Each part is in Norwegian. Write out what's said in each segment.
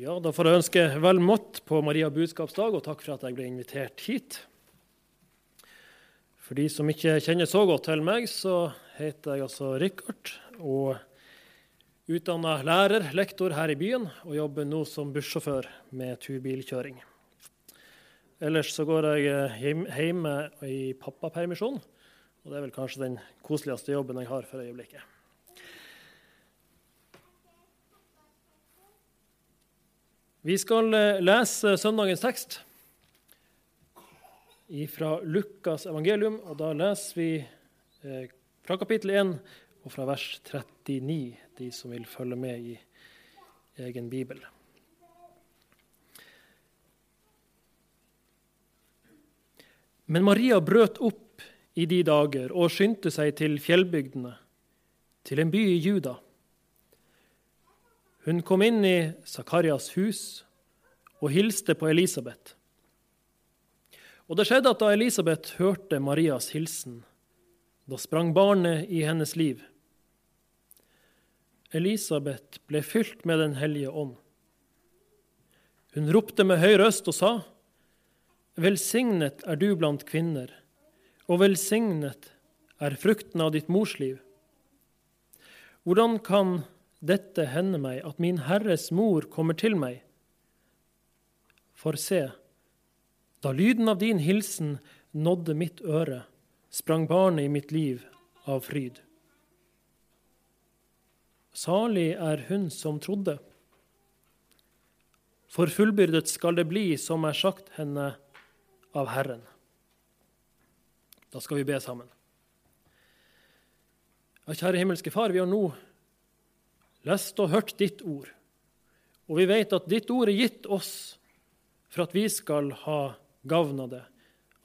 Ja, Da får jeg ønske vel mått på Maria budskapsdag, og takk for at jeg ble invitert hit. For de som ikke kjenner så godt til meg, så heter jeg altså Rikard. Og utdanna lærer, lektor her i byen, og jobber nå som bussjåfør med turbilkjøring. Ellers så går jeg hjemme i pappapermisjon, og det er vel kanskje den koseligste jobben jeg har for øyeblikket. Vi skal eh, lese søndagens tekst fra Lukas evangelium. og Da leser vi eh, fra kapittel 1 og fra vers 39, de som vil følge med i egen bibel. Men Maria brøt opp i de dager og skyndte seg til fjellbygdene, til en by i Juda hun kom inn i Zakarias hus og hilste på Elisabeth. Og det skjedde at da Elisabeth hørte Marias hilsen, da sprang barnet i hennes liv. Elisabeth ble fylt med Den hellige ånd. Hun ropte med høy røst og sa, Velsignet er du blant kvinner, og velsignet er frukten av ditt mors liv. Hvordan kan dette hender meg at min Herres mor kommer til meg. For se, da lyden av din hilsen nådde mitt øre, sprang barnet i mitt liv av fryd. Salig er hun som trodde. For fullbyrdet skal det bli som er sagt henne av Herren. Da skal vi be sammen. Ja, kjære himmelske Far, vi har nå lest og hørt ditt ord. Og vi vet at ditt ord er gitt oss for at vi skal ha gavn av det.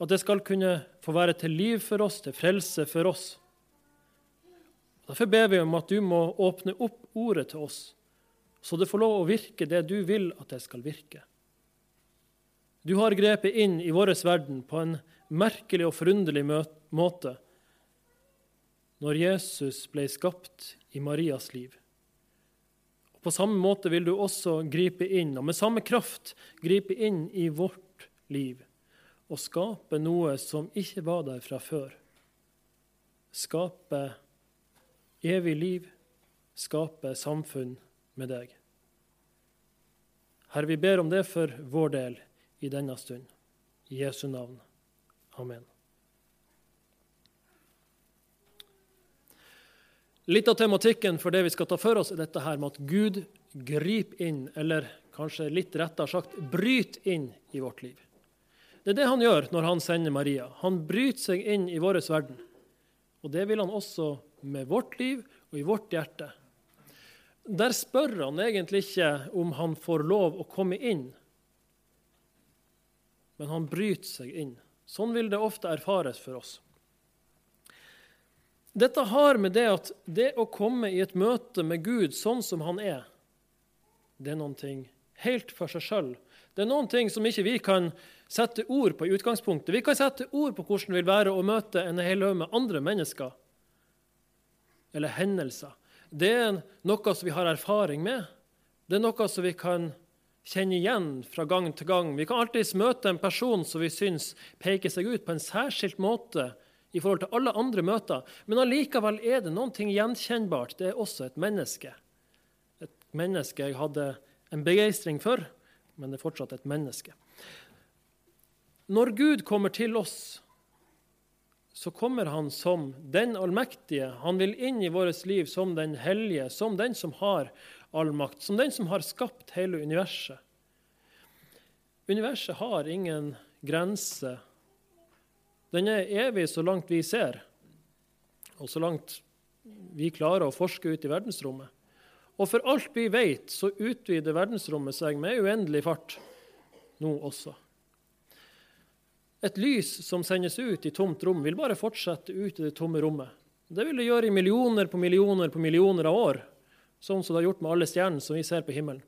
At det skal kunne få være til liv for oss, til frelse for oss. Derfor ber vi om at du må åpne opp ordet til oss, så det får lov å virke det du vil at det skal virke. Du har grepet inn i vår verden på en merkelig og forunderlig måte når Jesus ble skapt i Marias liv. På samme måte vil du også gripe inn, og med samme kraft gripe inn i vårt liv og skape noe som ikke var der fra før. Skape evig liv, skape samfunn med deg. Herre, vi ber om det for vår del i denne stund. I Jesu navn. Amen. Litt av tematikken for det vi skal ta for oss, er dette her med at Gud griper inn, eller kanskje litt rettere sagt bryter inn i vårt liv. Det er det han gjør når han sender Maria. Han bryter seg inn i vår verden. Og det vil han også med vårt liv og i vårt hjerte. Der spør han egentlig ikke om han får lov å komme inn, men han bryter seg inn. Sånn vil det ofte erfares for oss. Dette har med det at det å komme i et møte med Gud sånn som han er, det er noen ting helt for seg sjøl. Det er noen ting som ikke vi kan sette ord på i utgangspunktet. Vi kan sette ord på hvordan det vil være å møte en hel haug med andre mennesker eller hendelser. Det er noe som vi har erfaring med. Det er noe som vi kan kjenne igjen fra gang til gang. Vi kan alltids møte en person som vi syns peker seg ut på en særskilt måte i forhold til alle andre møter. Men allikevel er det noe gjenkjennbart. Det er også et menneske. Et menneske jeg hadde en begeistring for, men det er fortsatt et menneske. Når Gud kommer til oss, så kommer han som den allmektige. Han vil inn i vårt liv som den hellige, som den som har all makt, som den som har skapt hele universet. Universet har ingen grense den er evig så langt vi ser, og så langt vi klarer å forske ut i verdensrommet. Og for alt vi vet, så utvider verdensrommet seg med uendelig fart nå også. Et lys som sendes ut i tomt rom, vil bare fortsette ut i det tomme rommet. Det vil det gjøre i millioner på millioner på millioner av år, sånn som det har gjort med alle stjernene som vi ser på himmelen.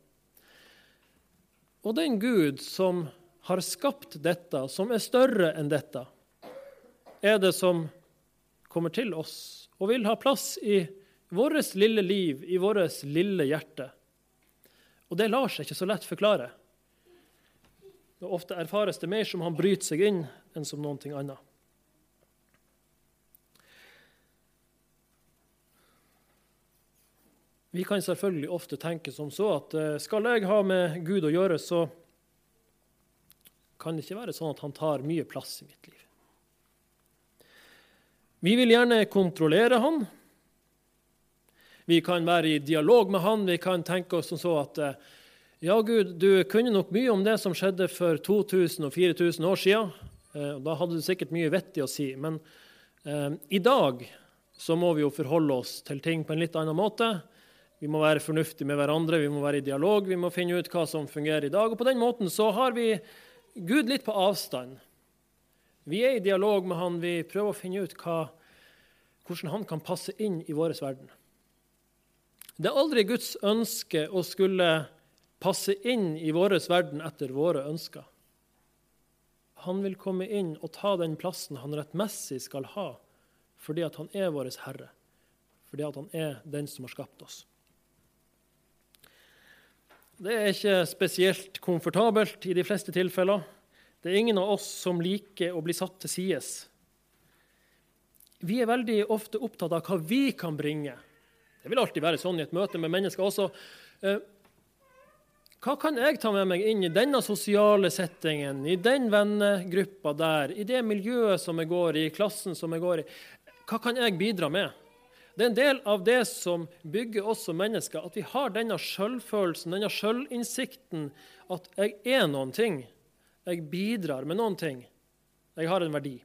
Og den Gud som har skapt dette, som er større enn dette, er det som kommer til oss og vil ha plass i vårt lille liv, i vårt lille hjerte. Og det lar seg ikke så lett forklare. Og ofte erfares det mer som han bryter seg inn, enn som noe annet. Vi kan selvfølgelig ofte tenke som så at eh, skal jeg ha med Gud å gjøre, så kan det ikke være sånn at han tar mye plass i mitt liv. Vi vil gjerne kontrollere han. Vi kan være i dialog med han. Vi kan tenke oss som så at eh, ja, Gud, du kunne nok mye om det som skjedde for 2000 og 4000 år siden. Eh, da hadde du sikkert mye vettig å si. Men eh, i dag så må vi jo forholde oss til ting på en litt annen måte. Vi må være fornuftige med hverandre, vi må være i dialog, vi må finne ut hva som fungerer i dag. Og på den måten så har vi Gud litt på avstand. Vi er i dialog med han, vi prøver å finne ut hva, hvordan han kan passe inn i vår verden. Det er aldri Guds ønske å skulle passe inn i vår verden etter våre ønsker. Han vil komme inn og ta den plassen han rettmessig skal ha, fordi at han er vår Herre, fordi at han er den som har skapt oss. Det er ikke spesielt komfortabelt i de fleste tilfeller. Det er ingen av oss som liker å bli satt til sides. Vi er veldig ofte opptatt av hva vi kan bringe. Det vil alltid være sånn i et møte med mennesker også. Eh, hva kan jeg ta med meg inn i denne sosiale settingen, i den vennegruppa der, i det miljøet som jeg går i, i klassen som jeg går i? Hva kan jeg bidra med? Det er en del av det som bygger oss som mennesker, at vi har denne sjølfølelsen, denne sjølinnsikten, at jeg er noen ting. Jeg bidrar med noen ting. Jeg har en verdi.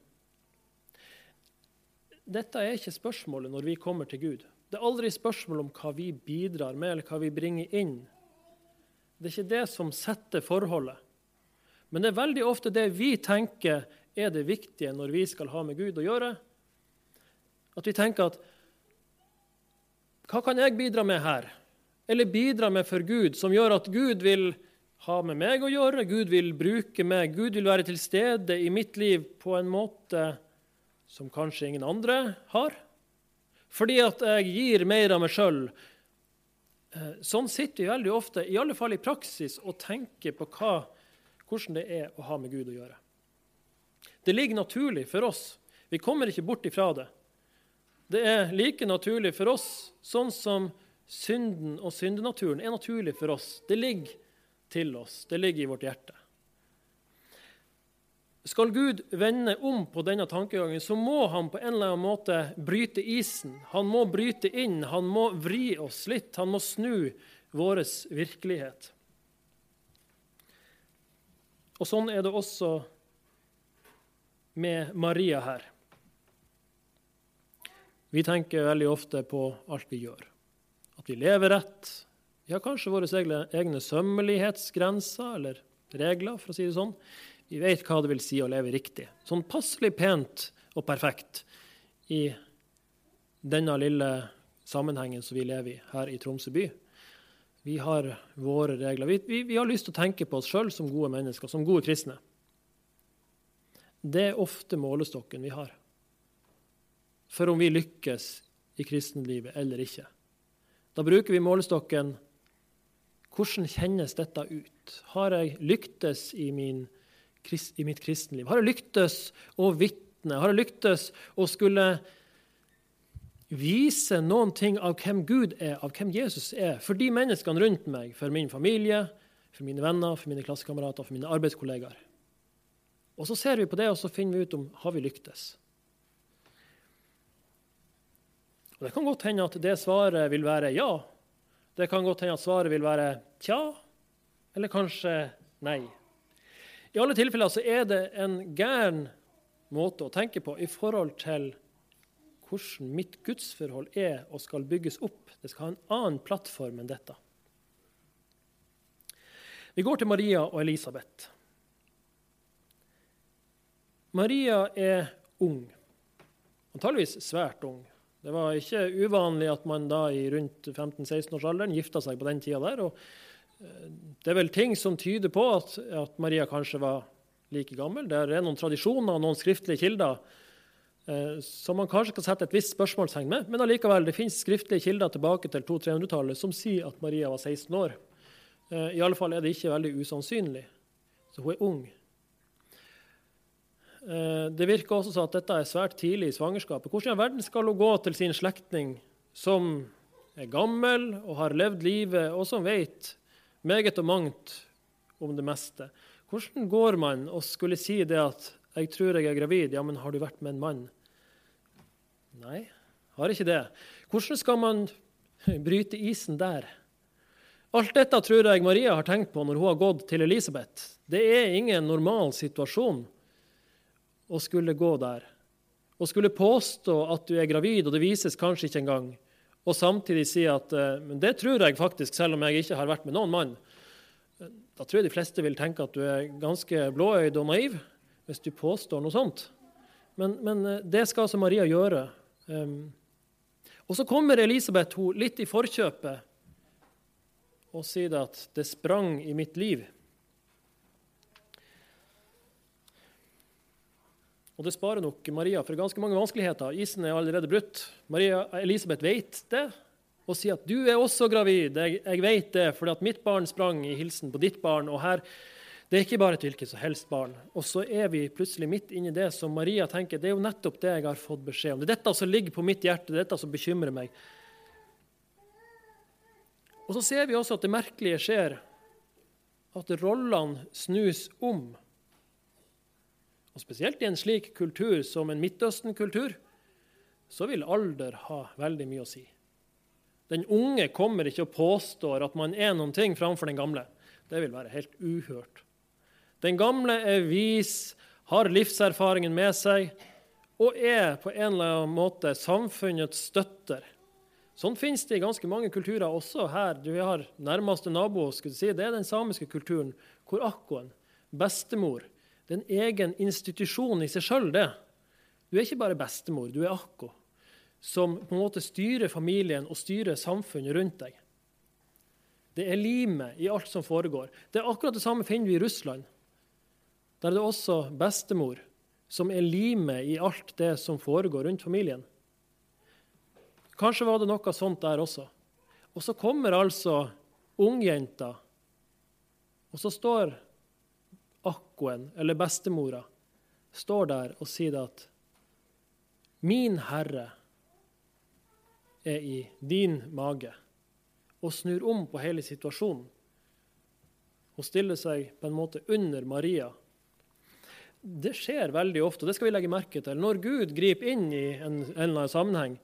Dette er ikke spørsmålet når vi kommer til Gud. Det er aldri spørsmål om hva vi bidrar med, eller hva vi bringer inn det er ikke det som setter forholdet. Men det er veldig ofte det vi tenker er det viktige når vi skal ha med Gud å gjøre. At vi tenker at Hva kan jeg bidra med her? Eller bidra med for Gud, som gjør at Gud vil ha med meg å gjøre, Gud vil bruke meg, Gud vil være til stede i mitt liv på en måte som kanskje ingen andre har? Fordi at jeg gir mer av meg sjøl, Eh, sånn sitter vi veldig ofte, i alle fall i praksis, og tenker på hva, hvordan det er å ha med Gud å gjøre. Det ligger naturlig for oss. Vi kommer ikke bort ifra det. Det er like naturlig for oss, sånn som synden og syndenaturen er naturlig for oss. Det ligger til oss. Det ligger i vårt hjerte. Skal Gud vende om på denne tankegangen, så må han på en eller annen måte bryte isen. Han må bryte inn, han må vri oss litt. Han må snu vår virkelighet. Og sånn er det også med Maria her. Vi tenker veldig ofte på alt vi gjør. At vi lever rett. Har kanskje våre egne sømmelighetsgrenser eller regler, for å si det sånn. Vi vet hva det vil si å leve riktig. Sånn passelig pent og perfekt i denne lille sammenhengen som vi lever i her i Tromsø by. Vi har våre regler. Vi, vi, vi har lyst til å tenke på oss sjøl som gode mennesker, som gode kristne. Det er ofte målestokken vi har for om vi lykkes i kristenlivet eller ikke. Da bruker vi målestokken hvordan kjennes dette ut? Har jeg lyktes i min i mitt kristenliv? Har jeg lyktes å vitne? Har jeg lyktes å skulle vise noen ting av hvem Gud er, av hvem Jesus er, for de menneskene rundt meg, for min familie, for mine venner, for mine klassekamerater, for mine arbeidskollegaer? Og så ser vi på det, og så finner vi ut om har vi lyktes. Og Det kan godt hende at det svaret vil være ja. Det kan godt hende at svaret vil være tja, eller kanskje nei. I alle tilfeller så er det en gæren måte å tenke på i forhold til hvordan mitt gudsforhold er og skal bygges opp. Det skal ha en annen plattform enn dette. Vi går til Maria og Elisabeth. Maria er ung, antageligvis svært ung. Det var ikke uvanlig at man da i rundt 15-16-årsalderen gifta seg på den tida der. og det er vel ting som tyder på at, at, Maria kanskje var like gammel. Det er noen tradisjoner og noen skriftlige kilder eh, som man kanskje kan sette et visst spørsmålstegn med. Men allikevel, det finnes skriftlige kilder tilbake til 200-300-tallet som sier at Maria var 16 år. Eh, I alle fall er det ikke veldig usannsynlig. Så hun er ung. Eh, det virker også som at dette er svært tidlig i svangerskapet. Hvordan i verden skal hun gå til sin slektning som er gammel og har levd livet, og som vet meget og mangt om det meste? Hvordan går man og skulle si det at 'jeg tror jeg er gravid', ja, men har du vært med en mann? Nei, har ikke det. Hvordan skal man bryte isen der? Alt dette tror jeg Maria har tenkt på når hun har gått til Elisabeth. Det er ingen normal situasjon å skulle gå der. og skulle påstå at du er gravid, og det vises kanskje ikke engang, og samtidig si at eh, men det tror jeg faktisk, selv om jeg ikke har vært med noen mann. Da tror jeg de fleste vil tenke at du er ganske blåøyd og naiv hvis du påstår noe sånt. Men, men eh, det skal altså Maria gjøre. Um, og så kommer Elisabeth hun, litt i forkjøpet og sier at 'det sprang i mitt liv'. Og det sparer nok Maria for ganske mange vanskeligheter. Isen er allerede brutt. Maria Elisabeth vet det og sier at 'du er også gravid'. Jeg, jeg vet det, fordi at mitt barn sprang i hilsen på ditt barn. og her det er ikke bare et hvilket som helst barn. Og så er vi plutselig midt inni det som Maria tenker det er jo nettopp det jeg har fått beskjed om. Det er dette som ligger på mitt hjerte, det er dette som bekymrer meg. Og så ser vi også at det merkelige skjer, at rollene snus om. Og Spesielt i en slik kultur som en Midtøsten-kultur, så vil alder ha veldig mye å si. Den unge kommer ikke og påstår at man er noen ting framfor den gamle. Det vil være helt uhørt. Den gamle er vis, har livserfaringen med seg og er på en eller annen måte samfunnets støtter. Sånn finnes det i ganske mange kulturer også her. Du har nærmeste nabo, si, det er den samiske kulturen, hvor akkoen, bestemor, det er en egen institusjon i seg sjøl, det. Du er ikke bare bestemor, du er akko, som på en måte styrer familien og styrer samfunnet rundt deg. Det er limet i alt som foregår. Det er akkurat det samme finner vi i Russland. Der er det også bestemor som er limet i alt det som foregår rundt familien. Kanskje var det noe sånt der også. Og så kommer altså ungjenta, og så står akkoen, eller bestemora, står der og sier at Min Herre er i din mage, og snur om på hele situasjonen. Hun stiller seg på en måte under Maria det skjer veldig ofte, og det skal vi legge merke til. Når Gud griper inn i en, en eller annen sammenheng,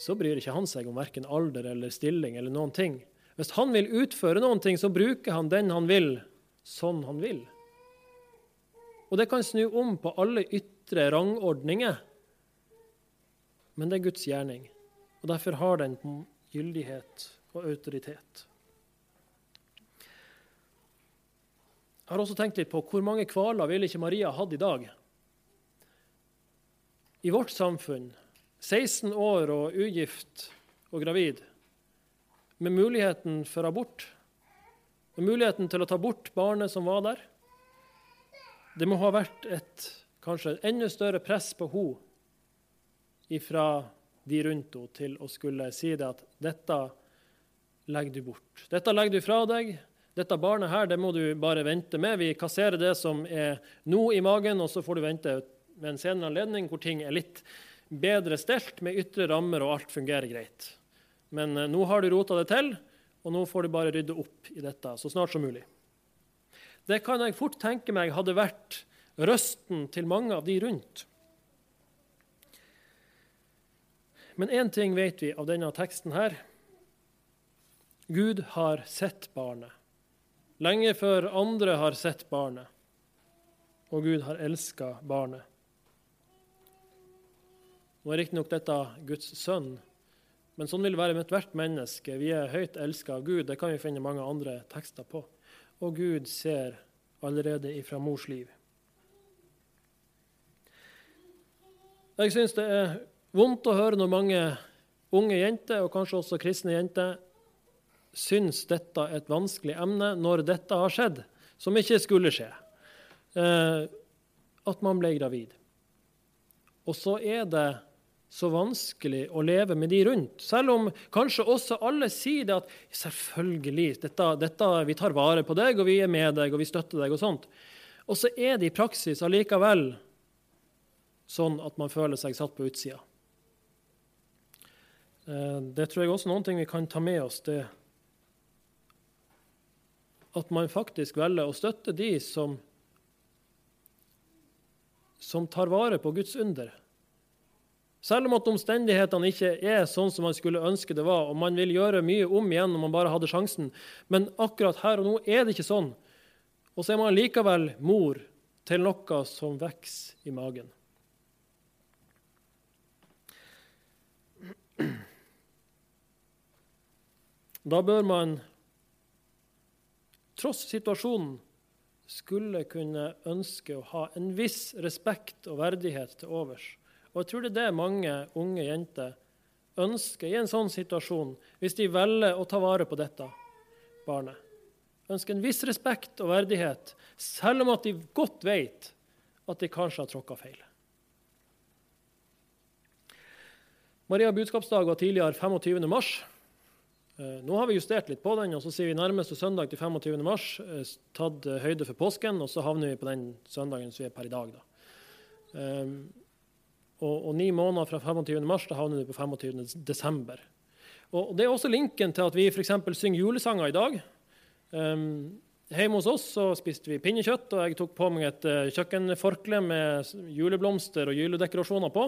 så bryr ikke han seg om verken alder eller stilling eller noen ting. Hvis han vil utføre noen ting, så bruker han den han vil, sånn han vil. Og det kan snu om på alle ytre rangordninger. Men det er Guds gjerning, og derfor har den gyldighet og autoritet. Jeg har også tenkt litt på hvor mange kvaler ville ikke Maria hatt i dag? I vårt samfunn, 16 år og ugift og gravid, med muligheten for abort, med muligheten til å ta bort barnet som var der. Det må ha vært et kanskje et enda større press på henne ifra de rundt henne til å skulle si det at dette legger du bort. Dette legger du fra deg. Dette barnet her, det må du bare vente med. Vi kasserer det som er nå i magen, og så får du vente med en senere anledning hvor ting er litt bedre stelt med ytre rammer og alt fungerer greit. Men eh, nå har du rota det til, og nå får du bare rydde opp i dette så snart som mulig. Det kan jeg fort tenke meg hadde vært røsten til mange av de rundt. Men én ting vet vi av denne teksten her. Gud har sett barnet lenge før andre har sett barnet, og Gud har elska barnet. Nå er riktignok dette Guds sønn, men sånn vil det være med ethvert menneske. Vi er høyt elska av Gud, det kan vi finne mange andre tekster på. Og Gud ser allerede ifra mors liv. Jeg syns det er vondt å høre når mange unge jenter, og kanskje også kristne jenter, syns dette er et vanskelig emne når dette har skjedd, som ikke skulle skje. Eh, at man ble gravid. Og så er det så vanskelig å leve med de rundt. Selv om kanskje også alle sier det at selvfølgelig, dette, dette, vi tar vare på deg, og vi er med deg, og vi støtter deg. Og sånt. Og så er det i praksis allikevel sånn at man føler seg satt på utsida. Eh, det tror jeg også er ting vi kan ta med oss. det At man faktisk velger å støtte de som, som tar vare på Guds under. Selv om at omstendighetene ikke er sånn som man skulle ønske det var, og man vil gjøre mye om igjen om man bare hadde sjansen, men akkurat her og nå er det ikke sånn. Og så er man likevel mor til noe som vokser i magen. Da bør man, tross situasjonen, skulle kunne ønske å ha en viss respekt og verdighet til overs og jeg tror det er det mange unge jenter ønsker i en sånn situasjon, hvis de velger å ta vare på dette barnet. Ønsker en viss respekt og verdighet, selv om at de godt vet at de kanskje har tråkka feil. Maria budskapsdag var tidligere 25. mars. Eh, nå har vi justert litt på den, og så sier vi nærmeste søndag til 25. mars, eh, tatt høyde for påsken, og så havner vi på den søndagen som vi er per i dag. Da. Og, og, ni måneder fra 25. mars da havner du på 25. desember. Og, Det er også linken til at vi f.eks. synger julesanger i dag. Um, hjemme hos oss så spiste vi pinnekjøtt, og jeg tok på meg et uh, kjøkkenforkle med juleblomster og juledekorasjoner på.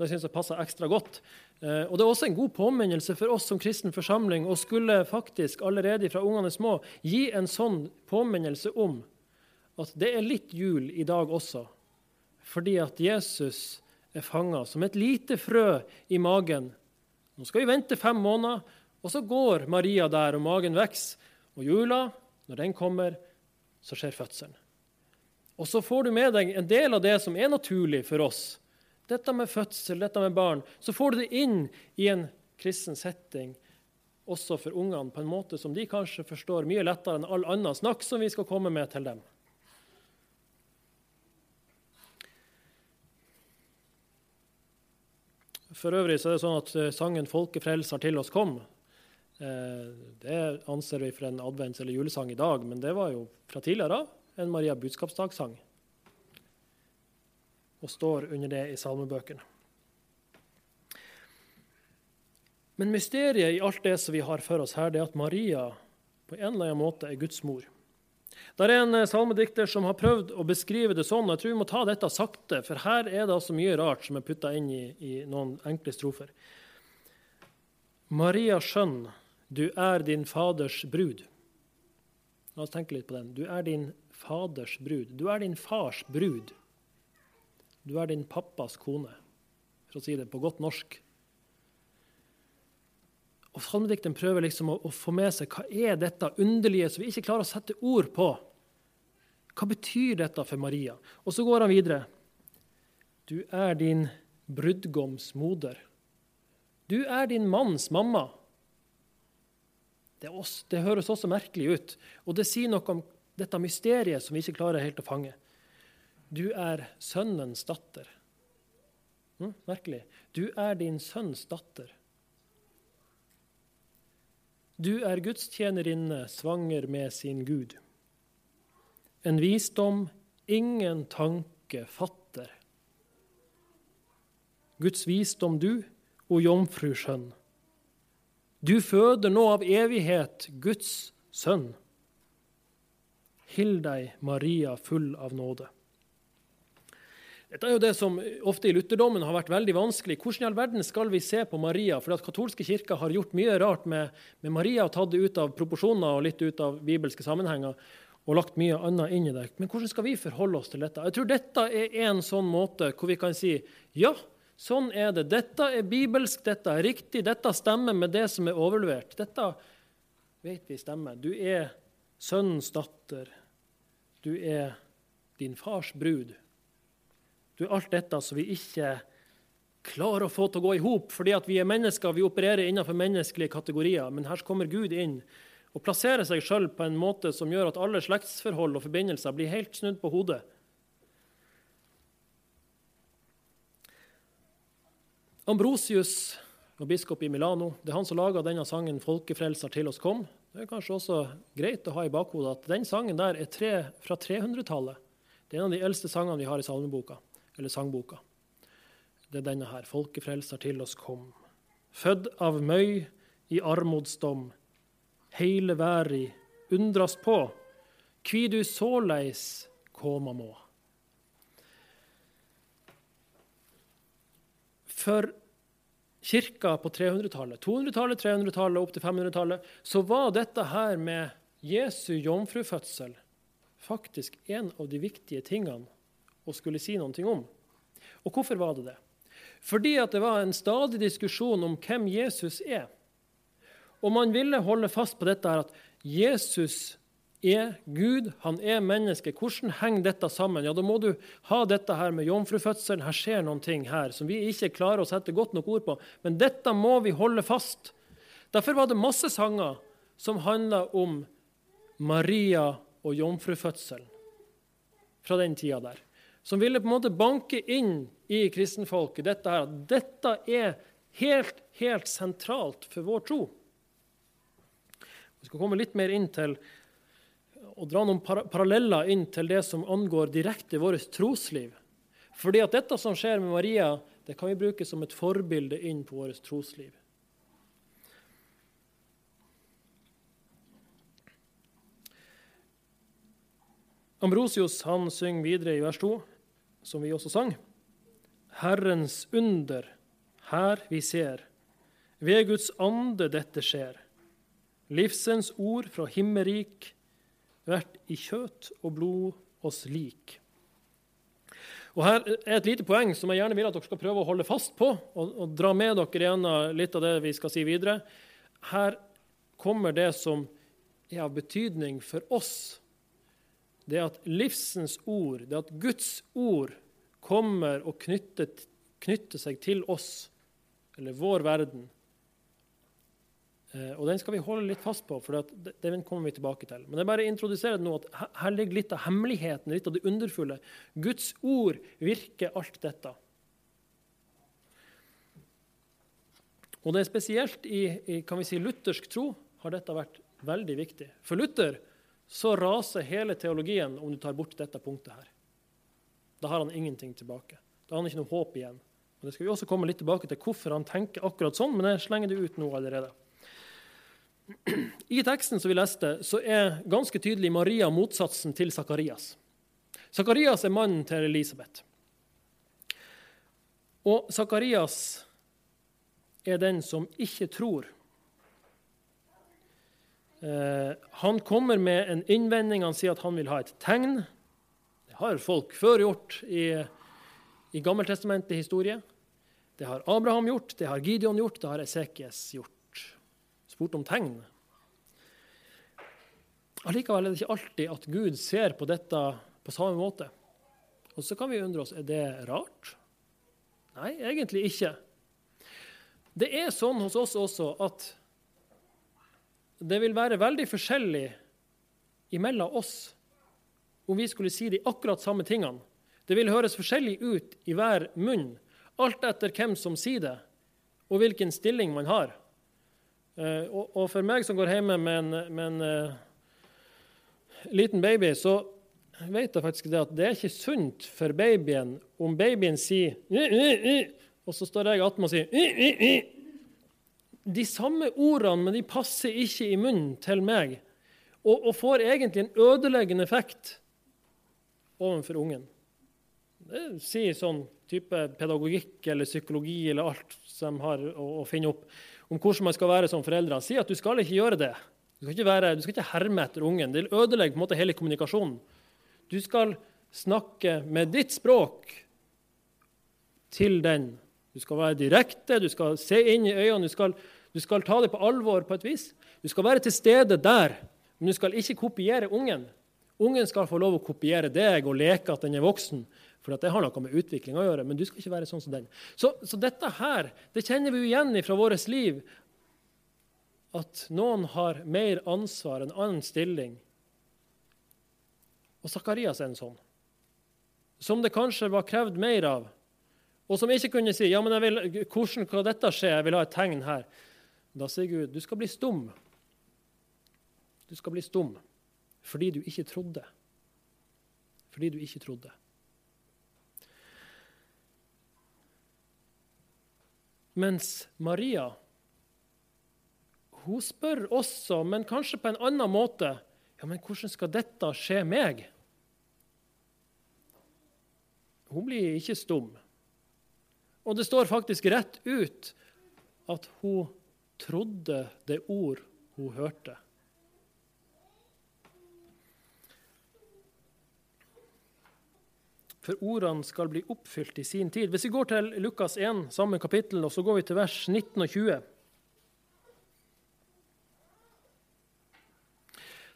Det syns jeg passer ekstra godt. Uh, og Det er også en god påminnelse for oss som kristen forsamling å skulle faktisk allerede fra ungene små gi en sånn påminnelse om at det er litt jul i dag også, fordi at Jesus er fanga som et lite frø i magen. Nå skal vi vente fem måneder, og så går Maria der, og magen vokser. Og jula, når den kommer, så skjer fødselen. Og så får du med deg en del av det som er naturlig for oss. Dette med fødsel, dette med barn. Så får du det inn i en kristen setting, også for ungene, på en måte som de kanskje forstår mye lettere enn all annen snakk som vi skal komme med til dem. For øvrig så er det sånn at eh, sangen 'Folkefrelser til oss kom' eh, det anser vi for en advents- eller julesang i dag, men det var jo fra tidligere en Maria budskapsdag-sang. Og står under det i salmebøkene. Men mysteriet i alt det som vi har for oss her, det er at Maria på en eller annen måte er Guds mor. Det er en eh, salmedikter som har prøvd å beskrive det sånn. Jeg tror vi må ta dette sakte, for her er det altså mye rart som er putta inn i, i, noen enkle strofer. Maria skjønn, du er din faders brud. La oss tenke litt på den. Du er din faders brud. Du er din fars brud. Du er din pappas kone, for å si det på godt norsk. Og Salmedikteren prøver liksom å, å, få med seg hva er dette underlige som vi ikke klarer å sette ord på. Hva betyr dette for Maria? Og så går han videre. Du er din brudgoms moder. Du er din manns mamma. Det, også, det, høres også merkelig ut, og det sier noe om dette mysteriet som vi ikke klarer helt å fange. Du er sønnens datter. Hm? Merkelig. Du er din sønns datter. Du er gudstjenerinne svanger med sin Gud. En visdom ingen tanke fatter. Guds visdom du, o jomfru skjønn. Du føder nå av evighet Guds sønn. Hill deg, Maria, full av nåde. Dette er jo det som ofte i lutherdommen har vært veldig vanskelig. Hvordan i all verden skal vi se på Maria? For at katolske kirker har gjort mye rart med, med Maria, og tatt det ut av proporsjoner og litt ut av bibelske sammenhenger og lagt mye annet inn i det. Men hvordan skal vi forholde oss til dette? Jeg tror dette er en sånn måte hvor vi kan si ja, sånn er det. Dette er bibelsk, dette er riktig, dette stemmer med det som er overlevert. Dette vet vi stemmer. Du er sønnens datter. Du er din fars brud. Du, alt dette som vi ikke klarer å få til å gå i hop at vi er mennesker, vi opererer innenfor menneskelige kategorier. Men her kommer Gud inn og plasserer seg sjøl på en måte som gjør at alle slektsforhold og forbindelser blir helt snudd på hodet. Ambrosius og biskop i Milano, det er han som laga denne sangen 'Folkefrelser til oss kom'. Det er kanskje også greit å ha i bakhodet at den sangen der er tre, fra 300-tallet. Det er en av de eldste sangene vi har i salmeboka, eller sangboka. Det er denne her. 'Folkefrelser til oss kom'. Fødd av møy i armodsdom, heile verda undrast på, kvi du såleis koma må. For kirka på 300-tallet, 200-tallet, 300-tallet opp til 500-tallet, så var dette her med Jesu jomfrufødsel faktisk en av de viktige tingene å skulle si noe om. Og hvorfor var det det? Fordi at det var en stadig diskusjon om hvem Jesus er. Og man ville holde fast på dette her at Jesus er Gud, han er menneske. Hvordan henger dette sammen? Ja, Da må du ha dette her med jomfrufødselen. Her skjer noen ting her som vi ikke klarer å sette godt nok ord på. Men dette må vi holde fast. Derfor var det masse sanger som handla om Maria og jomfrufødselen fra den tida der. Som ville på en måte banke inn i kristenfolket dette her, at dette er helt, helt sentralt for vår tro. Vi skal komme litt mer inn til og dra noen paralleller inn til det som angår direkte vårt trosliv. Fordi at dette som skjer med Maria, det kan vi bruke som et forbilde inn på vårt trosliv. Ambrosius han synger videre i vers 2, som vi også sang. Herrens under, her vi ser. Ved Guds ande dette skjer. Livsens ord fra himmerik vært i kjøtt og blod oss lik. Og Her er et lite poeng som jeg gjerne vil at dere skal prøve å holde fast på og, og dra med dere gjennom litt av det vi skal si videre. Her kommer det som er av betydning for oss. Det at livsens ord, det at Guds ord kommer og knytter, knytter seg til oss, eller vår verden, Eh, og Den skal vi holde litt fast på, for den kommer vi tilbake til. Men jeg bare introduserer det nå at her ligger litt av hemmeligheten, litt av det underfulle. Guds ord virker alt dette. Og det er spesielt i, i kan vi si, luthersk tro har dette vært veldig viktig. For Luther så raser hele teologien om du tar bort dette punktet her. Da har han ingenting tilbake. Da har han ikke noe håp igjen. Og Det skal vi også komme litt tilbake til hvorfor han tenker akkurat sånn, men jeg slenger det ut nå allerede. I teksten som vi leste, så er ganske tydelig Maria motsatsen til Sakarias. Sakarias er mannen til Elisabeth. Og Sakarias er den som ikke tror. Eh, han kommer med en innvending. Han sier at han vil ha et tegn. Det har folk før gjort i, i Gammeltestamentet historie. Det har Abraham gjort, det har Gideon gjort, det har Esekies gjort spurt om tegn. Allikevel er det ikke alltid at Gud ser på dette på samme måte. Og så kan vi undre oss er det rart. Nei, egentlig ikke. Det er sånn hos oss også at det vil være veldig forskjellig imellom oss om vi skulle si de akkurat samme tingene. Det vil høres forskjellig ut i hver munn, alt etter hvem som sier det, og hvilken stilling man har. Eh, og, for meg som går hjemme med en, med en uh, liten baby, så vet jeg faktisk det at det er ikke sunt for babyen om babyen sier og så står jeg attmed og sier De samme ordene, men de passer ikke i munnen til meg. Og, og får egentlig en ødeleggende effekt overfor ungen. Det sier sånn type pedagogikk eller psykologi eller alt som har å, å finne opp om hvordan man skal være som foreldre. Si at du skal ikke gjøre det. Du skal ikke, være, du skal ikke herme etter ungen. Det ødelegger på en måte hele kommunikasjonen. Du skal snakke med ditt språk til den. Du skal være direkte, du skal se inn i øynene, du skal, du skal ta det på alvor på et vis. Du skal være til stede der, men du skal ikke kopiere ungen. Ungen skal få lov å kopiere deg og leke at den er voksen. For det har noe med utvikling å gjøre. Men du skal ikke være sånn som den. Så, så dette her det kjenner vi jo igjen fra vårt liv. At noen har mer ansvar, en annen stilling. Og Sakarias er en sånn. Som det kanskje var krevd mer av. og som ikke kunne si ja, men vil, hvordan kan dette skje, jeg vil ha et tegn her. Da sier Gud du skal bli stum. Du skal bli stum fordi du ikke trodde. Fordi du ikke trodde. Mens Maria hun spør også, men kanskje på en annen måte ja, men hvordan skal dette skje meg? Hun blir ikke stum. Og det står faktisk rett ut at hun trodde det ord hun hørte. For ordene skal bli oppfylt i sin tid. Hvis vi går til Lukas 1, samme kapittel, og så går vi til vers 19 og 20.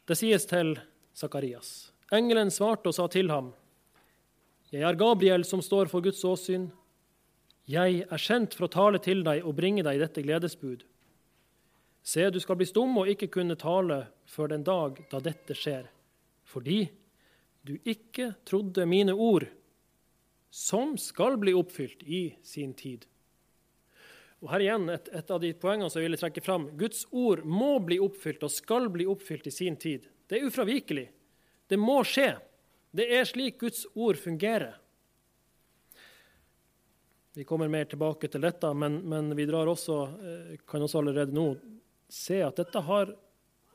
Det sies til Sakarias. Engelen svarte og sa til ham, Jeg er Gabriel som står for Guds åsyn. Jeg er sendt for å tale til deg og bringe deg dette gledesbud. Se, du skal bli stum og ikke kunne tale før den dag da dette skjer, fordi du ikke trodde mine ord, som skal bli oppfylt i sin tid. Og her igjen et, et, av de poengene som jeg ville trekke fram. Guds ord må bli oppfylt og skal bli oppfylt i sin tid. Det er ufravikelig. Det må skje. Det er slik Guds ord fungerer. Vi kommer mer tilbake til dette, men, men vi også, eh, kan også allerede nå se at dette har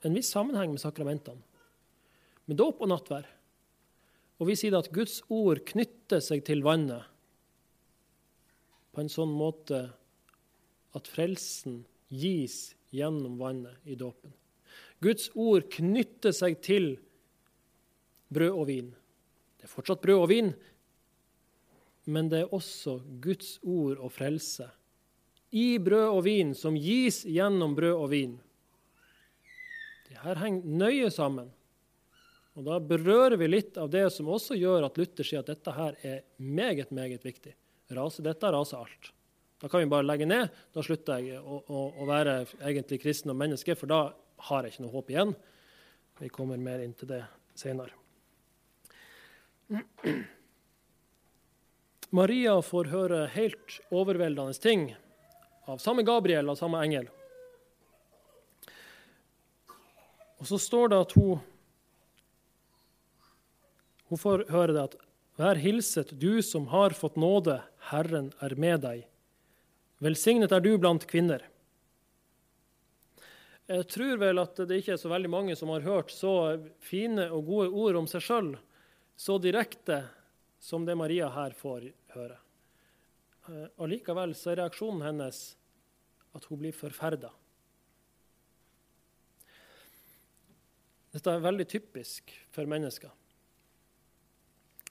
en viss sammenheng med sakramentene. Med dåp og nattvær. Og vi sier at Guds ord knytter seg til vannet på en sånn måte at frelsen gis gjennom vannet i dåpen. Guds ord knytter seg til brød og vin. Det er fortsatt brød og vin, men det er også Guds ord og frelse i brød og vin som gis gjennom brød og vin. Det her henger nøye sammen. Og Da berører vi litt av det som også gjør at Luther sier at dette her er meget meget viktig. Raser dette raser alt. Da kan vi bare legge ned. Da slutter jeg å, å, å være egentlig kristen og menneske, for da har jeg ikke noe håp igjen. Vi kommer mer inn til det senere. Maria får høre helt overveldende ting av samme Gabriel, og samme engel. Og så står det at hun, hun får høre det at Vær hilset, du som har fått nåde, Herren er med deg. Velsignet er du blant kvinner. Jeg tror vel at det ikke er så veldig mange som har hørt så fine og gode ord om seg sjøl så direkte som det Maria her får høre. Og allikevel så er reaksjonen hennes at hun blir forferda. Dette er veldig typisk for mennesker.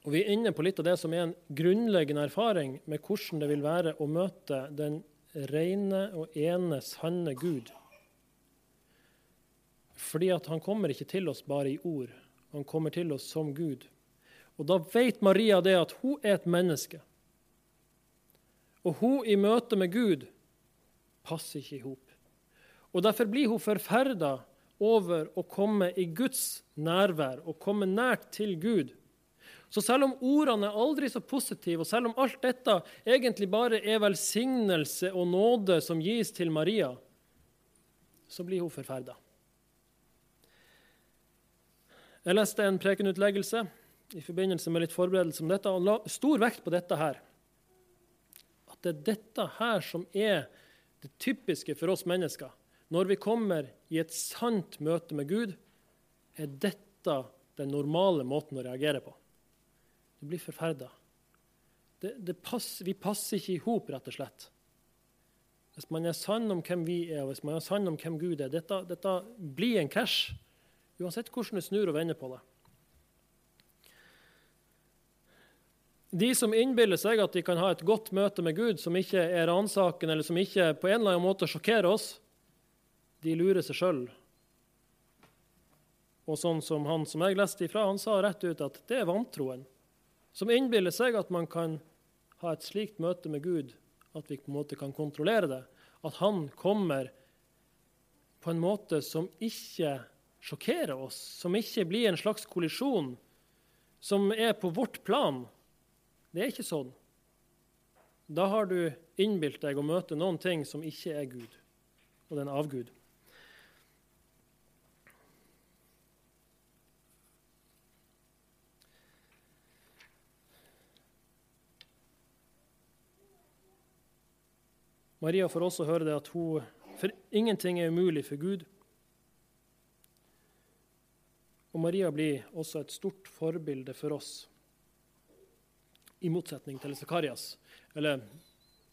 Og Vi er inne på litt av det som er en grunnleggende erfaring med hvordan det vil være å møte den rene og ene, sanne Gud. Fordi at han kommer ikke til oss bare i ord, han kommer til oss som Gud. Og Da vet Maria det at hun er et menneske. Og hun i møte med Gud passer ikke i hop. Og Derfor blir hun forferda over å komme i Guds nærvær og komme nært til Gud så selv om ordene er aldri så positive, og selv om alt dette egentlig bare er velsignelse og nåde som gis til Maria, så blir hun forferda. Jeg leste en prekenutleggelse i forbindelse med litt forberedelse om dette, og la stor vekt på dette her. Det er dette her som er det typiske for oss mennesker. Når vi kommer i et sant møte med Gud, er dette den normale måten å reagere på. Du blir forferda. Pass, vi passer ikke i hop, rett og slett. Hvis man er sann om hvem vi er, og hvis man er sann om hvem Gud er Dette, dette blir en krasj, uansett hvordan du snur og vender på det. De som innbiller seg at de kan ha et godt møte med Gud som ikke er ransakende, eller som ikke på en eller annen måte sjokkerer oss, de lurer seg sjøl. Og sånn som han som jeg leste ifra, han sa rett ut at det er vantroen som innbiller seg at man kan ha et slikt møte med Gud at vi på en måte kan kontrollere det. At han kommer på en måte som ikke sjokkerer oss, som ikke blir en slags kollisjon, som er på vårt plan. Det er ikke sånn. da har du innbilt deg å møte noen ting som ikke er Gud, og det er en avgud. Maria får også høre det at hun, for ingenting er umulig for Gud. Og Maria blir også et stort forbilde for oss, i motsetning til Zakarias. Eller,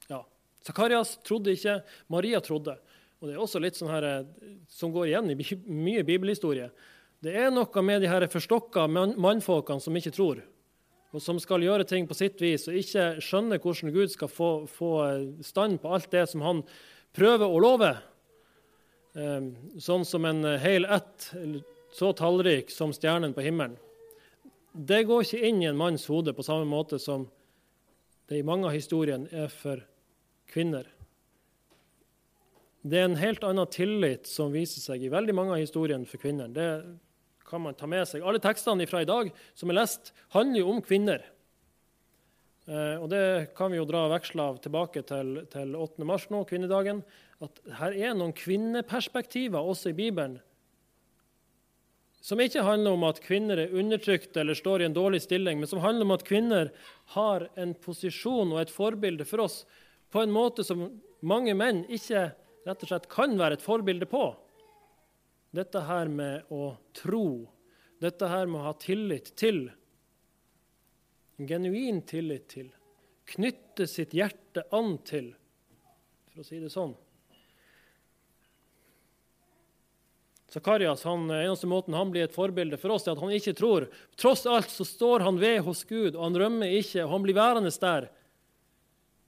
ja, Zakarias trodde ikke, Maria trodde. Og Det er også litt sånn her, som går igjen i mye bibelhistorie. Det er noe med de her forstokka mannfolkene som ikke tror og som skal gjøre ting på sitt vis, og ikke skjønner hvordan Gud skal få, få stand på alt det som han prøver å love. Ehm, sånn som en hel ett, så tallrik som stjernen på himmelen. Det går ikke inn i en manns hode på samme måte som det i mange av historiene er for kvinner. Det er en helt annen tillit som viser seg i veldig mange av historiene for kvinner. Det kan man ta med seg. Alle tekstene fra i dag som er lest, handler jo om kvinner. Eh, og Det kan vi jo dra veksler av tilbake til, til 8. mars nå, kvinnedagen. At her er noen kvinneperspektiver også i Bibelen som ikke handler om at kvinner er undertrykt eller står i en dårlig stilling, men som handler om at kvinner har en posisjon og et forbilde for oss på en måte som mange menn ikke rett og slett kan være et forbilde på. Dette her med å tro, dette her med å ha tillit til, en genuin tillit til, knytte sitt hjerte an til, for å si det sånn. Zakarias, han, eneste måten han blir et forbilde for oss, er at han ikke tror. Tross alt så står han ved hos Gud, og han rømmer ikke. og Han blir værende der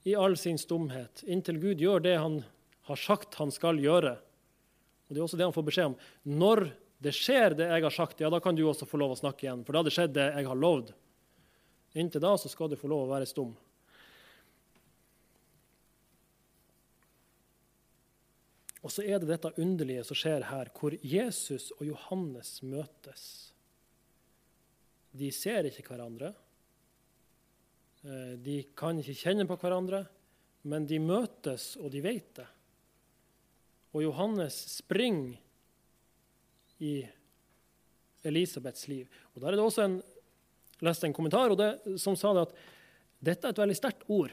i all sin stumhet, inntil Gud gjør det han har sagt han skal gjøre. Og Det er også det han får beskjed om. Når det skjer, det jeg har sagt, ja, da kan du også få lov å snakke igjen. For da hadde skjedd det jeg har lovd. Inntil da så skal du få lov å være stum. Og så er det dette underlige som skjer her, hvor Jesus og Johannes møtes. De ser ikke hverandre. Eh, de kan ikke kjenne på hverandre, men de møtes, og de vet det. Og Johannes springer i Elisabeths liv. Og Der er det også en, leste en kommentar det, som sa det at dette er et veldig sterkt ord.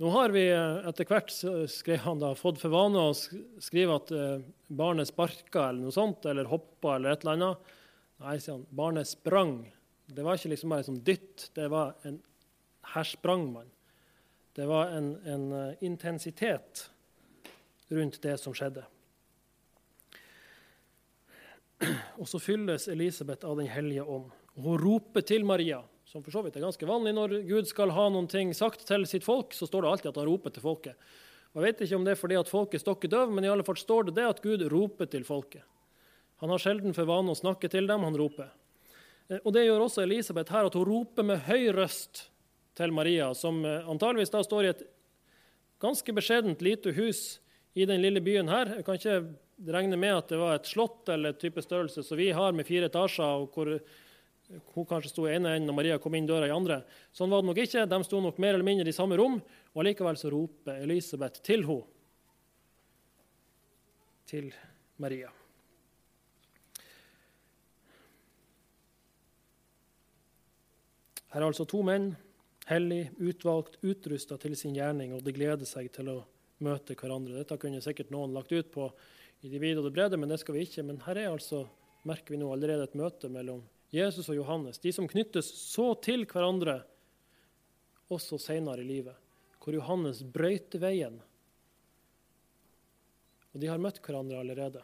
Nå har vi eh, etter hvert skrev han da, fått for vane å skrive at eh, barnet sparka eller noe sånt, eller hoppa eller et eller annet. Nei, sier han, barnet sprang. Det var ikke liksom bare som dytt. det var en, Her sprang man. Det var en, en uh, intensitet rundt det som skjedde. Og så fylles Elisabeth av Den hellige ånd. Hun roper til Maria, som for så vidt er ganske vanlig når Gud skal ha noen ting sagt til sitt folk, så står det alltid at han roper til folket. Og Jeg vet ikke om det er fordi at folket stokker døv, men i alle fall står det det at Gud roper til folket. Han har sjelden for vane å snakke til dem, han roper. Eh, og Det gjør også Elisabeth her, at hun roper med høy røst til Maria, som eh, antageligvis da står i et ganske beskjedent lite hus i den lille byen her. Jeg kan ikke regne med at det var et slott eller et type størrelse som vi har med fire etasjer, og hvor hun kanskje sto i ene enden og Maria kom inn døra i andre. Sånn var det nok ikke. De sto nok mer eller mindre i samme rom, og allikevel så roper Elisabeth til henne. Til Maria. Her er altså to menn, hellig, utvalgt, utrusta til sin gjerning, og de gleder seg til å møte hverandre. Dette kunne sikkert noen lagt ut på i det vide og det brede, men det skal vi ikke. Men her er altså, merker vi nå allerede et møte mellom Jesus og Johannes. De som knyttes så til hverandre også senere i livet, hvor Johannes brøyter veien. Og de har møtt hverandre allerede.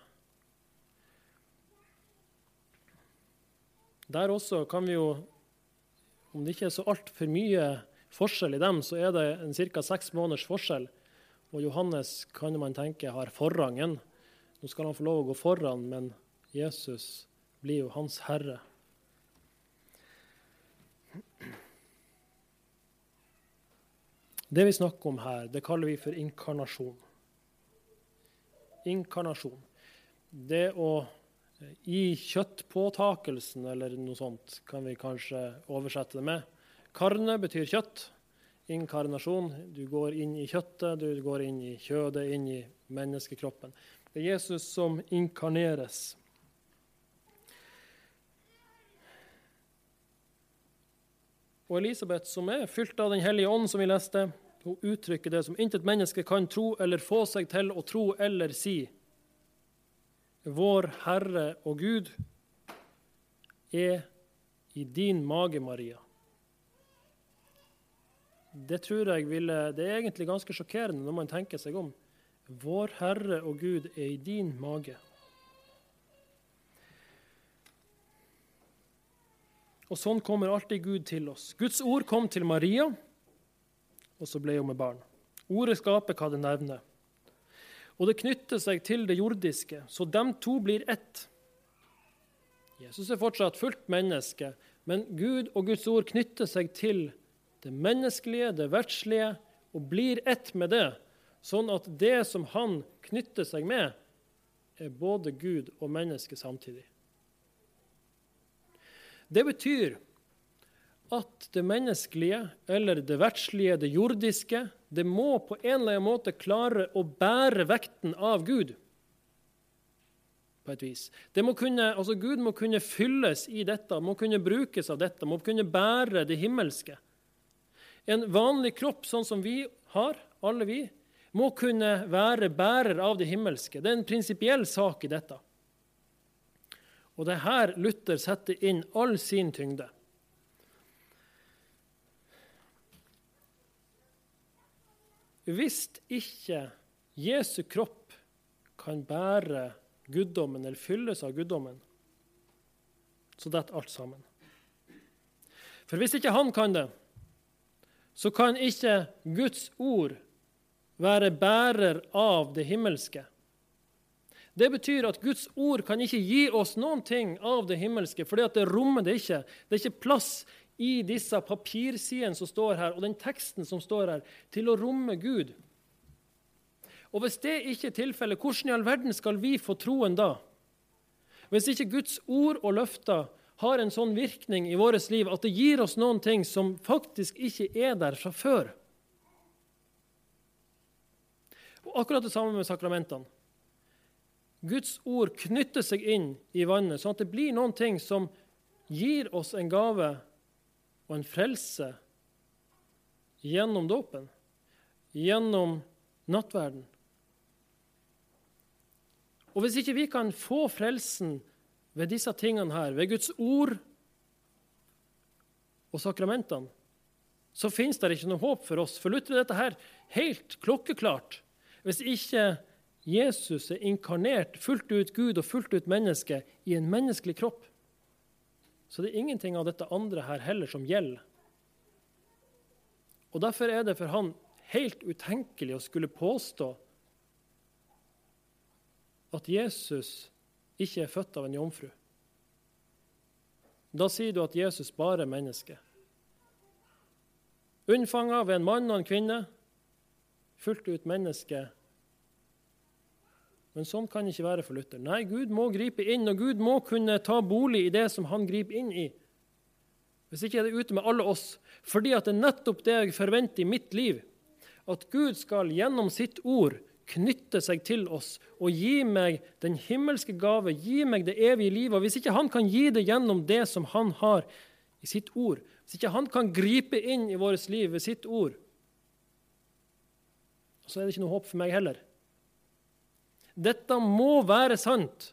Der også kan vi jo, om det ikke er så altfor mye forskjell i dem, så er det en ca. seks måneders forskjell og Johannes kan man tenke har forrangen. Nå skal han få lov å gå foran, men Jesus blir jo hans herre. Det vi snakker om her, det kaller vi for inkarnasjon. Inkarnasjon. Det å i kjøttpåtakelsen, eller noe sånt, kan vi kanskje oversette det med. Karne betyr kjøtt. inkarnasjon. Du går inn i kjøttet, du går inn i kjødet, inn i menneskekroppen. Det er Jesus som inkarneres. Og Elisabeth, som er fylt av Den hellige ånd, som vi leste, hun uttrykker det som intet menneske kan tro eller få seg til å tro eller si. Vår Herre og Gud er i din mage, Maria. Det tror jeg ville, det er egentlig ganske sjokkerende når man tenker seg om. Vår Herre og Gud er i din mage. Og sånn kommer alltid Gud til oss. Guds ord kom til Maria, og så ble hun med barn. Ordet skaper hva det nevner. Og det knytter seg til det jordiske, så de to blir ett. Jesus er fortsatt fullt menneske, men Gud og Guds ord knytter seg til det menneskelige, det verdslige, og blir ett med det, sånn at det som han knytter seg med, er både Gud og menneske samtidig. Det betyr at det menneskelige, eller det verdslige, det jordiske, det må på en eller annen måte klare å bære vekten av Gud. På et vis. Må kunne, altså Gud må kunne fylles i dette, må kunne brukes av dette, må kunne bære det himmelske. En vanlig kropp, sånn som vi har, alle vi, må kunne være bærer av det himmelske. Det er en prinsipiell sak i dette. Og det er her Luther setter inn all sin tyngde. Hvis ikke Jesu kropp kan bære guddommen eller fylles av guddommen, så detter alt sammen. For hvis ikke han kan det, så kan ikke Guds ord være bærer av det himmelske. Det betyr at Guds ord kan ikke gi oss noen ting av det himmelske, fordi det rommer det ikke. Det er ikke plass i disse papirsidene som står her, og den teksten som står her, til å romme Gud. Og Hvis det ikke er tilfellet, hvordan i all verden skal vi få troen da? Hvis ikke Guds ord og løfter har en sånn virkning i vårt liv at det gir oss noen ting som faktisk ikke er der fra før. Og Akkurat det samme med sakramentene. Guds ord knytter seg inn i vannet, sånn at det blir noen ting som gir oss en gave og en frelse gjennom dåpen, gjennom nattverden. Og hvis ikke vi kan få frelsen ved disse tingene her, ved Guds ord og sakramentene, så fins det ikke noe håp for oss. For Luther er dette her helt klokkeklart. Hvis ikke Jesus er inkarnert, fullt ut Gud og fullt ut menneske, i en menneskelig kropp. Så det er ingenting av dette andre her heller som gjelder. Og Derfor er det for han helt utenkelig å skulle påstå at Jesus ikke er født av en jomfru. Da sier du at Jesus bare er menneske. Unnfanga ved en mann og en kvinne, fullt ut menneske men sånn kan det ikke være for Luther. Nei, Gud må gripe inn, og Gud må kunne ta bolig i det som han griper inn i. Hvis ikke er det ute med alle oss. Fordi at det er nettopp det jeg forventer i mitt liv. At Gud skal gjennom sitt ord knytte seg til oss og gi meg den himmelske gave, gi meg det evige livet. Hvis ikke han kan gi det gjennom det som han har i sitt ord, hvis ikke han kan gripe inn i vårt liv ved sitt ord, så er det ikke noe håp for meg heller. Dette må være sant.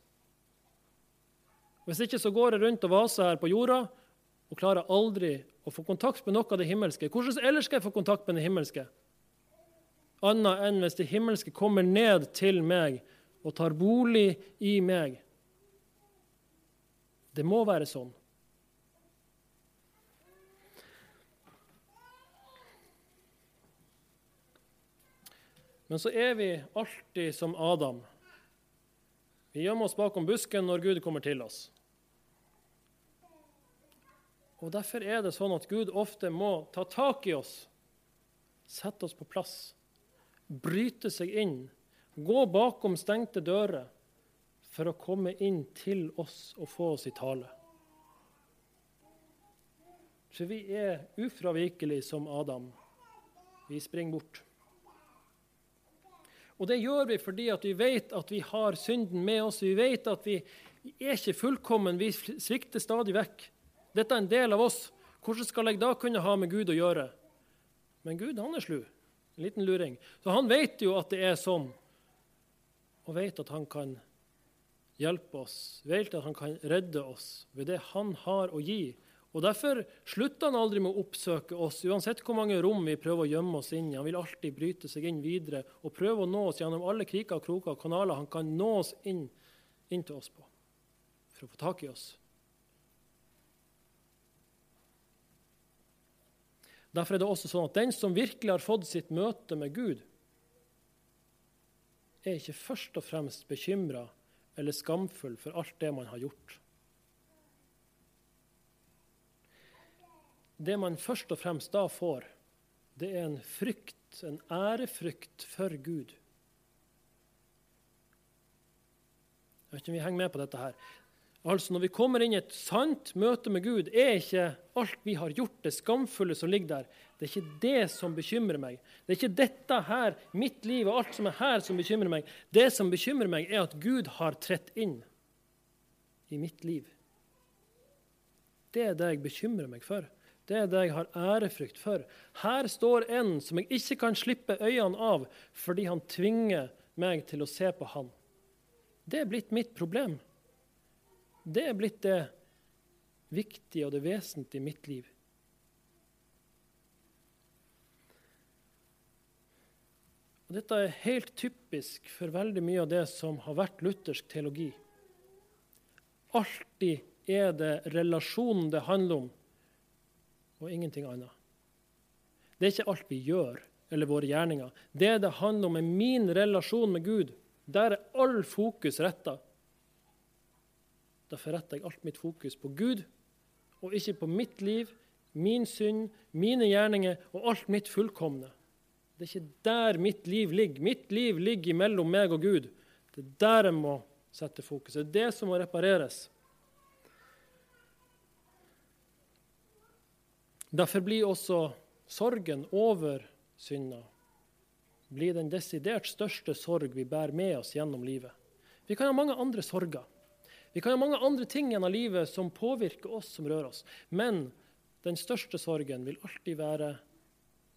Hvis ikke så går jeg rundt og vaser her på jorda og klarer aldri å få kontakt med noe av det himmelske. Hvordan ellers skal jeg få kontakt med det himmelske? Annet enn hvis det himmelske kommer ned til meg og tar bolig i meg. Det må være sånn. Men så er vi alltid som Adam. Vi gjemmer oss bakom busken når Gud kommer til oss. Og Derfor er det sånn at Gud ofte må ta tak i oss, sette oss på plass, bryte seg inn, gå bakom stengte dører for å komme inn til oss og få oss i tale. For vi er ufravikelig som Adam. Vi springer bort. Og det gjør vi fordi vi vet at vi har synden med oss. Vi vet at vi er ikke fullkommen, vi svikter stadig vekk. Dette er en del av oss. Hvordan skal jeg da kunne ha med Gud å gjøre? Men Gud han er slu. En liten luring. Så han vet jo at det er sånn, og vet at han kan hjelpe oss, vet at han kan redde oss ved det han har å gi. Og Derfor slutter han aldri med å oppsøke oss, uansett hvor mange rom vi prøver å gjemme oss inn i. Han vil alltid bryte seg inn videre og prøve å nå oss gjennom alle kriker, kroker og kanaler han kan nå oss inn, inn til oss på, for å få tak i oss. Derfor er det også sånn at den som virkelig har fått sitt møte med Gud, er ikke først og fremst bekymra eller skamfull for alt det man har gjort. Det man først og fremst da får, det er en frykt, en ærefrykt for Gud. Jeg vet ikke om vi henger med på dette her. Altså, Når vi kommer inn i et sant møte med Gud, er ikke alt vi har gjort, det skamfulle som ligger der. Det er ikke det som bekymrer meg. Det er ikke dette her, mitt liv og alt som er her, som bekymrer meg. Det som bekymrer meg, er at Gud har trett inn i mitt liv. Det er det jeg bekymrer meg for. Det er det jeg har ærefrykt for. Her står en som jeg ikke kan slippe øynene av fordi han tvinger meg til å se på han. Det er blitt mitt problem. Det er blitt det viktige og det vesentlige i mitt liv. Og dette er helt typisk for veldig mye av det som har vært luthersk teologi. Alltid er det relasjonen det handler om, og ingenting annet. Det er ikke alt vi gjør, eller våre gjerninger. Det det handler om, er min relasjon med Gud. Der er all fokus retta. Derfor retter jeg alt mitt fokus på Gud, og ikke på mitt liv, min synd, mine gjerninger og alt mitt fullkomne. Det er ikke der mitt liv ligger. Mitt liv ligger mellom meg og Gud. Det er der jeg må sette fokus. Det er det som må repareres. Derfor blir også sorgen over synda blir den desidert største sorg vi bærer med oss gjennom livet. Vi kan ha mange andre sorger. Vi kan ha mange andre ting gjennom livet som påvirker oss, som rører oss. Men den største sorgen vil alltid være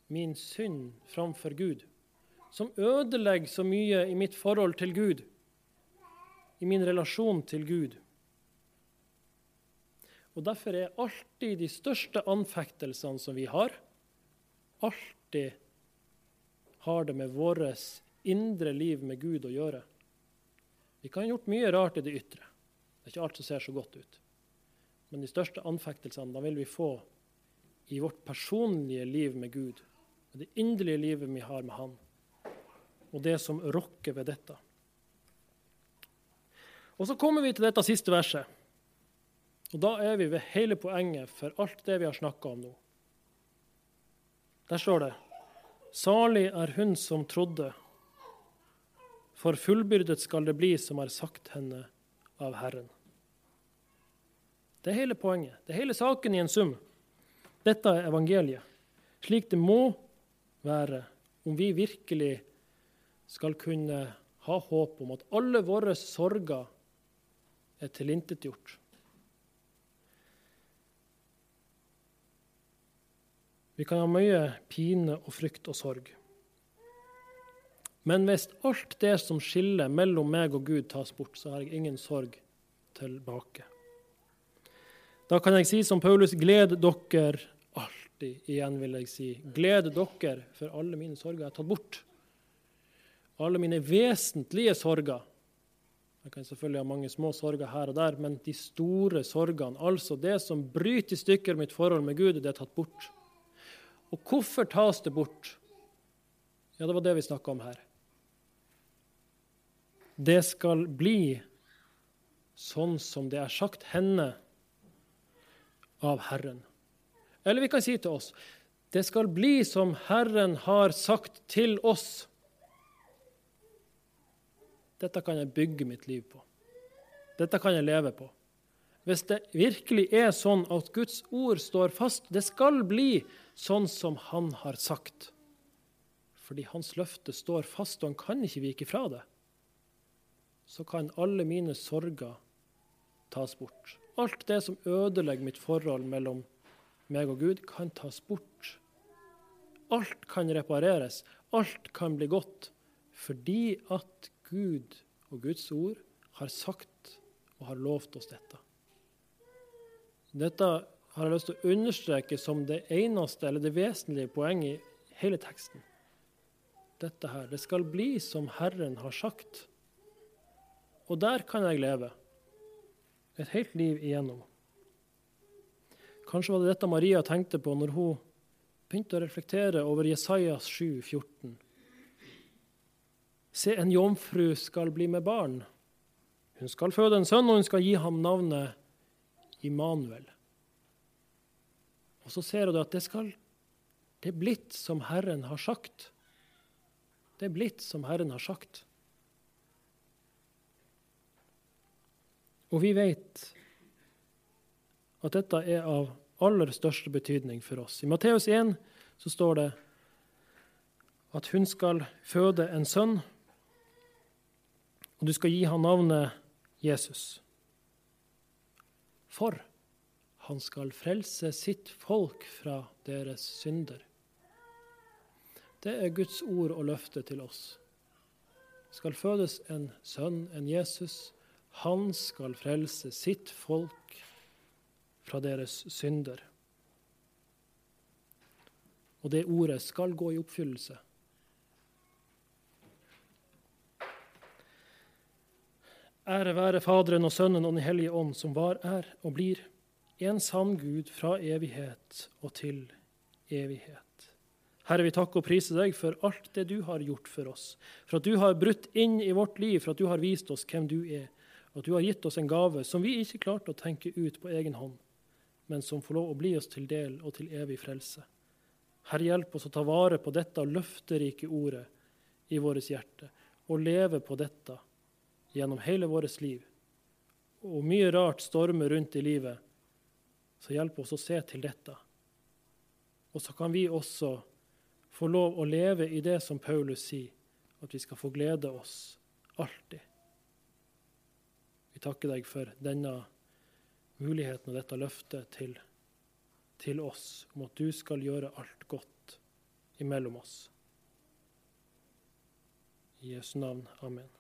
min synd framfor Gud, som ødelegger så mye i mitt forhold til Gud, i min relasjon til Gud. Og Derfor er alltid de største anfektelsene som vi har, alltid har det med vårt indre liv med Gud å gjøre. Vi kan ha gjort mye rart i det ytre. Det er ikke alt som ser så godt ut. Men de største anfektelsene da vil vi få i vårt personlige liv med Gud. Med det inderlige livet vi har med Han. Og det som rokker ved dette. Og Så kommer vi til dette siste verset. Og Da er vi ved hele poenget for alt det vi har snakka om nå. Der står det Salig er hun som trodde, for fullbyrdet skal det bli som har sagt henne av Herren. Det er hele poenget. Det er hele saken i en sum. Dette er evangeliet, slik det må være om vi virkelig skal kunne ha håp om at alle våre sorger er tilintetgjort. Vi kan ha mye pine og frykt og sorg. Men hvis alt det som skiller mellom meg og Gud, tas bort, så har jeg ingen sorg tilbake. Da kan jeg si som Paulus, gled dere alltid. Igjen vil jeg si, gled dere, for alle mine sorger er tatt bort. Alle mine vesentlige sorger. Jeg kan selvfølgelig ha mange små sorger her og der, men de store sorgene, altså det som bryter i stykker mitt forhold med Gud, det er tatt bort. Og hvorfor tas det bort? Ja, det var det vi snakka om her. Det skal bli sånn som det er sagt henne av Herren. Eller vi kan si til oss det skal bli som Herren har sagt til oss. Dette kan jeg bygge mitt liv på. Dette kan jeg leve på. Hvis det virkelig er sånn at Guds ord står fast, det skal bli sånn som Han har sagt. fordi hans løfte står fast, og han kan ikke vike fra det, så kan alle mine sorger tas bort. Alt det som ødelegger mitt forhold mellom meg og Gud, kan tas bort. Alt kan repareres, alt kan bli godt, fordi at Gud og Guds ord har sagt og har lovt oss dette. Dette har jeg lyst til å understreke som det eneste eller det vesentlige poenget i hele teksten. Dette her. Det skal bli som Herren har sagt. Og der kan jeg leve. Et helt liv igjennom. Kanskje var det dette Maria tenkte på når hun begynte å reflektere over Jesajas 7, 14. Se, en jomfru skal bli med barn. Hun skal føde en sønn, og hun skal gi ham navnet Immanuel. Og så ser hun at det skal Det er blitt som Herren har sagt. Det er blitt som Herren har sagt. Og vi vet at dette er av aller største betydning for oss. I Matteus 1 så står det at hun skal føde en sønn, og du skal gi ham navnet Jesus. For han skal frelse sitt folk fra deres synder. Det er Guds ord og løfte til oss. Skal fødes en sønn, en Jesus. Han skal frelse sitt folk fra deres synder. Og det ordet skal gå i oppfyllelse. Ære være Faderen og Sønnen og Den hellige ånd, som var, er og blir en sann Gud fra evighet og til evighet. Herre, vi takker og priser deg for alt det du har gjort for oss, for at du har brutt inn i vårt liv, for at du har vist oss hvem du er, og at du har gitt oss en gave som vi ikke klarte å tenke ut på egen hånd, men som får lov å bli oss til del og til evig frelse. Herre, hjelp oss å ta vare på dette løfterike ordet i vårt hjerte, og leve på dette gjennom hele vårt liv. Og mye rart stormer rundt i livet, så hjelp oss å se til dette. Og så kan vi også få lov å leve i det som Paulus sier, at vi skal få glede oss alltid. Vi takker deg for denne muligheten og dette løftet til, til oss om at du skal gjøre alt godt imellom oss. I Jesu navn. Amen.